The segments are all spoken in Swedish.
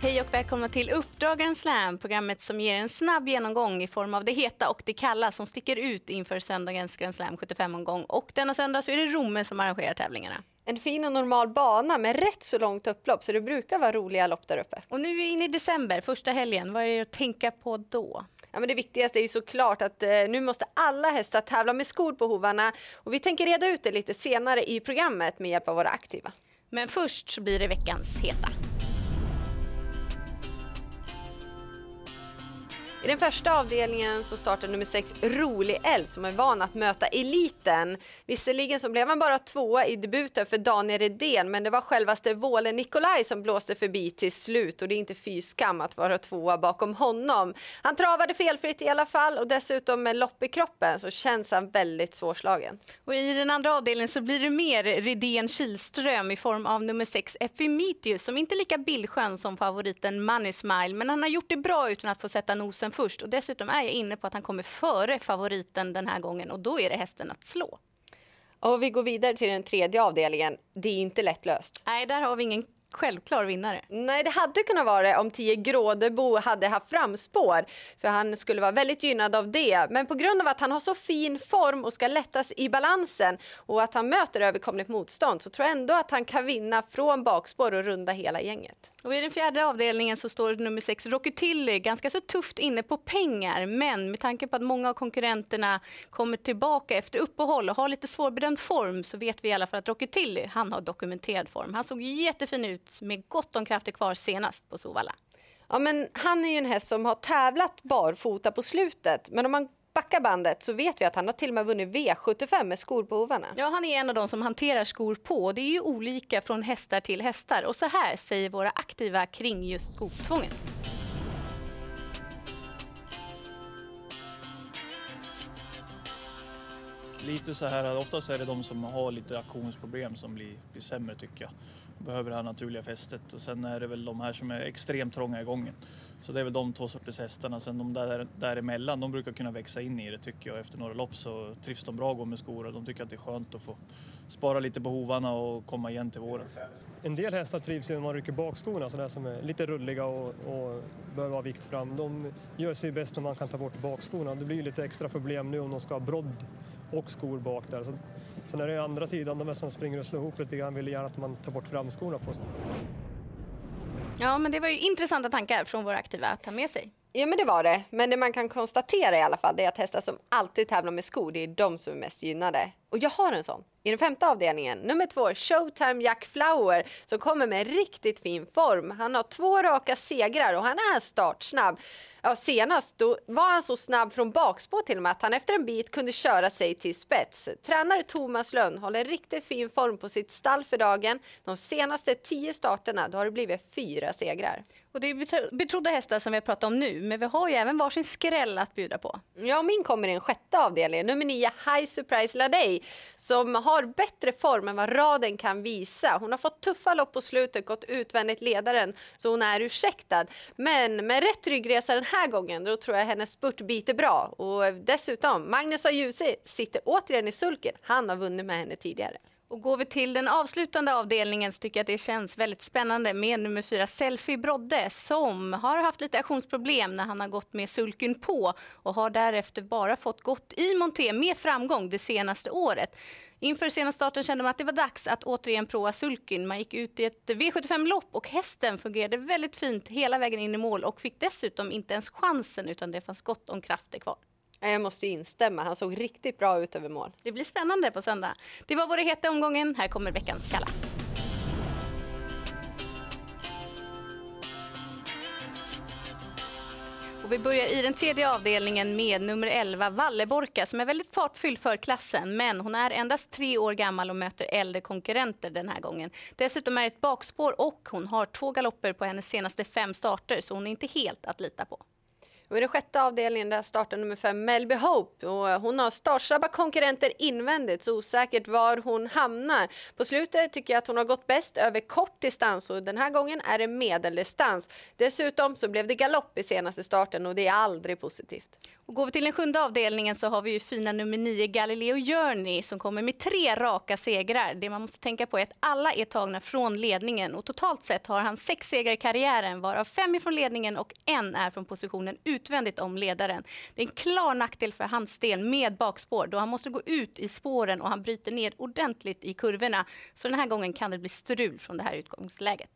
Hej och välkomna till Uppdrag Grand Slam, programmet som ger en snabb genomgång i form av det heta och det kalla som sticker ut inför söndagens Grand Slam 75-omgång. Och denna söndag så är det Romme som arrangerar tävlingarna. En fin och normal bana med rätt så långt upplopp, så det brukar vara roliga lopp där uppe. Och nu är vi inne i december, första helgen. Vad är det att tänka på då? Ja, men det viktigaste är ju såklart att eh, nu måste alla hästar tävla med skor på hovarna och vi tänker reda ut det lite senare i programmet med hjälp av våra aktiva. Men först så blir det veckans heta. I den första avdelningen så startar nummer 6 Rolig Eld som är van att möta eliten. Visserligen så blev han bara tvåa i debuten för Daniel Redén men det var självaste Våle Nikolaj som blåste förbi till slut och det är inte fy skam att vara tvåa bakom honom. Han travade felfritt i alla fall och dessutom med lopp i kroppen så känns han väldigt svårslagen. Och i den andra avdelningen så blir det mer Redén Kihlström i form av nummer sex Epimitius som inte är lika bildskön som favoriten Money Smile men han har gjort det bra utan att få sätta nosen först och dessutom är jag inne på att han kommer före favoriten den här gången och då är det hästen att slå. Och vi går vidare till den tredje avdelningen. Det är inte lättlöst. Nej, där har vi ingen självklar vinnare. Nej, det hade kunnat vara det om 10 Grådebo hade haft framspår. För han skulle vara väldigt gynnad av det. Men på grund av att han har så fin form och ska lättas i balansen och att han möter överkomligt motstånd så tror jag ändå att han kan vinna från bakspår och runda hela gänget. Och I den fjärde avdelningen så står nummer sex Rocketilly ganska så tufft inne på pengar. Men med tanke på att många av konkurrenterna kommer tillbaka efter uppehåll och har lite svårbedömd form så vet vi i alla fall att Rocketilly han har dokumenterad form. Han såg jättefin ut med gott om krafter kvar senast på Sovalla. Ja, men han är ju en häst som har tävlat barfota på slutet. Men om man backar bandet så vet vi att han har till och med vunnit V75 med skor på hovarna. Ja, han är en av de som hanterar skor på. Det är ju olika från hästar till hästar. Och så här säger våra aktiva kring just skotvången. Lite så här, oftast är det de som har lite aktionsproblem som blir, blir sämre tycker jag. Behöver det här naturliga fästet och sen är det väl de här som är extremt trånga i gången. Så det är väl de två sorters hästarna. Sen de där däremellan, de brukar kunna växa in i det tycker jag. Efter några lopp så trivs de bra att gå med skor och de tycker att det är skönt att få spara lite på hovarna och komma igen till våren. En del hästar trivs ju när man rycker bakskorna, sådana som är lite rulliga och, och behöver ha vikt fram. De gör sig bäst när man kan ta bort bakskorna. Det blir ju lite extra problem nu om de ska ha brodd och skor bak där. Så, sen är det andra sidan, de som springer och slår ihop lite grann vill gärna att man tar bort framskorna på sig. Ja, men det var ju intressanta tankar från våra aktiva att ta med sig. Ja men det var det. Men det man kan konstatera i alla fall det är att hästar som alltid tävlar med skor, det är de som är mest gynnade. Och jag har en sån. I den femte avdelningen, nummer två, Showtime Jack Flower som kommer med riktigt fin form. Han har två raka segrar och han är startsnabb. Ja, senast då var han så snabb från bakspår till och med att han efter en bit kunde köra sig till spets. Tränare Thomas Lönn håller riktigt fin form på sitt stall för dagen. De senaste tio starterna då har det blivit fyra segrar. Och det är betrodda hästar som vi har pratat om nu, men vi har ju även varsin skräll att bjuda på. Ja, min kommer i den sjätte avdelningen, nummer nio High Surprise som har bättre form än vad raden kan visa. Hon har fått tuffa lopp på slutet, gått utvändigt ledaren, så hon är ursäktad. Men med rätt ryggresa den här gången, då tror jag hennes spurt biter bra. Och dessutom, Magnus Ajuse sitter återigen i sulken. Han har vunnit med henne tidigare. Och går vi till den avslutande avdelningen så tycker jag att det känns väldigt spännande med nummer fyra Selfie Brodde som har haft lite aktionsproblem när han har gått med sulken på och har därefter bara fått gått i monté med framgång det senaste året. Inför senaste starten kände man att det var dags att återigen prova sulken. Man gick ut i ett V75-lopp och hästen fungerade väldigt fint hela vägen in i mål och fick dessutom inte ens chansen utan det fanns gott om krafter kvar. Jag måste instämma, han såg riktigt bra ut över mål. Det blir spännande på söndag. Det var vår heta omgången. Här kommer veckans kalla. Och vi börjar i den tredje avdelningen med nummer 11, Valleborka, som är väldigt fartfylld för klassen. Men hon är endast tre år gammal och möter äldre konkurrenter den här gången. Dessutom är det ett bakspår och hon har två galopper på hennes senaste fem starter, så hon är inte helt att lita på. Och I den sjätte avdelningen där startar nummer fem Melby Hope. Och hon har startsnabba konkurrenter invändigt så osäkert var hon hamnar. På slutet tycker jag att hon har gått bäst över kort distans och den här gången är det medeldistans. Dessutom så blev det galopp i senaste starten och det är aldrig positivt. Och går vi till den sjunde avdelningen så har vi ju fina nummer nio Galileo Journey som kommer med tre raka segrar. Det man måste tänka på är att alla är tagna från ledningen och totalt sett har han sex segrar i karriären varav fem är från ledningen och en är från positionen utvändigt om ledaren. Det är en klar nackdel för hans del med bakspår då han måste gå ut i spåren och han bryter ner ordentligt i kurvorna. Så den här gången kan det bli strul från det här utgångsläget.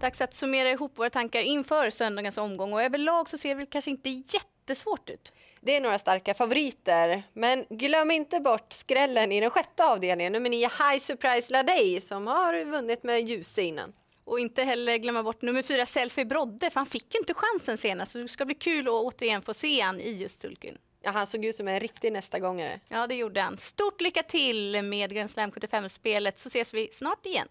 Dags att summera ihop våra tankar inför söndagens omgång och överlag så ser det väl kanske inte jättesvårt ut. Det är några starka favoriter, men glöm inte bort skrällen i den sjätte avdelningen, nummer 9 High Surprise Ladej som har vunnit med ljus innan. Och inte heller glömma bort nummer fyra Selfie Brodde, för han fick ju inte chansen senast. Så det ska bli kul att återigen få se han i just sulken. Ja, han såg ut som en riktig nästa gångare. Ja, det gjorde han. Stort lycka till med Grand Slam 75-spelet så ses vi snart igen.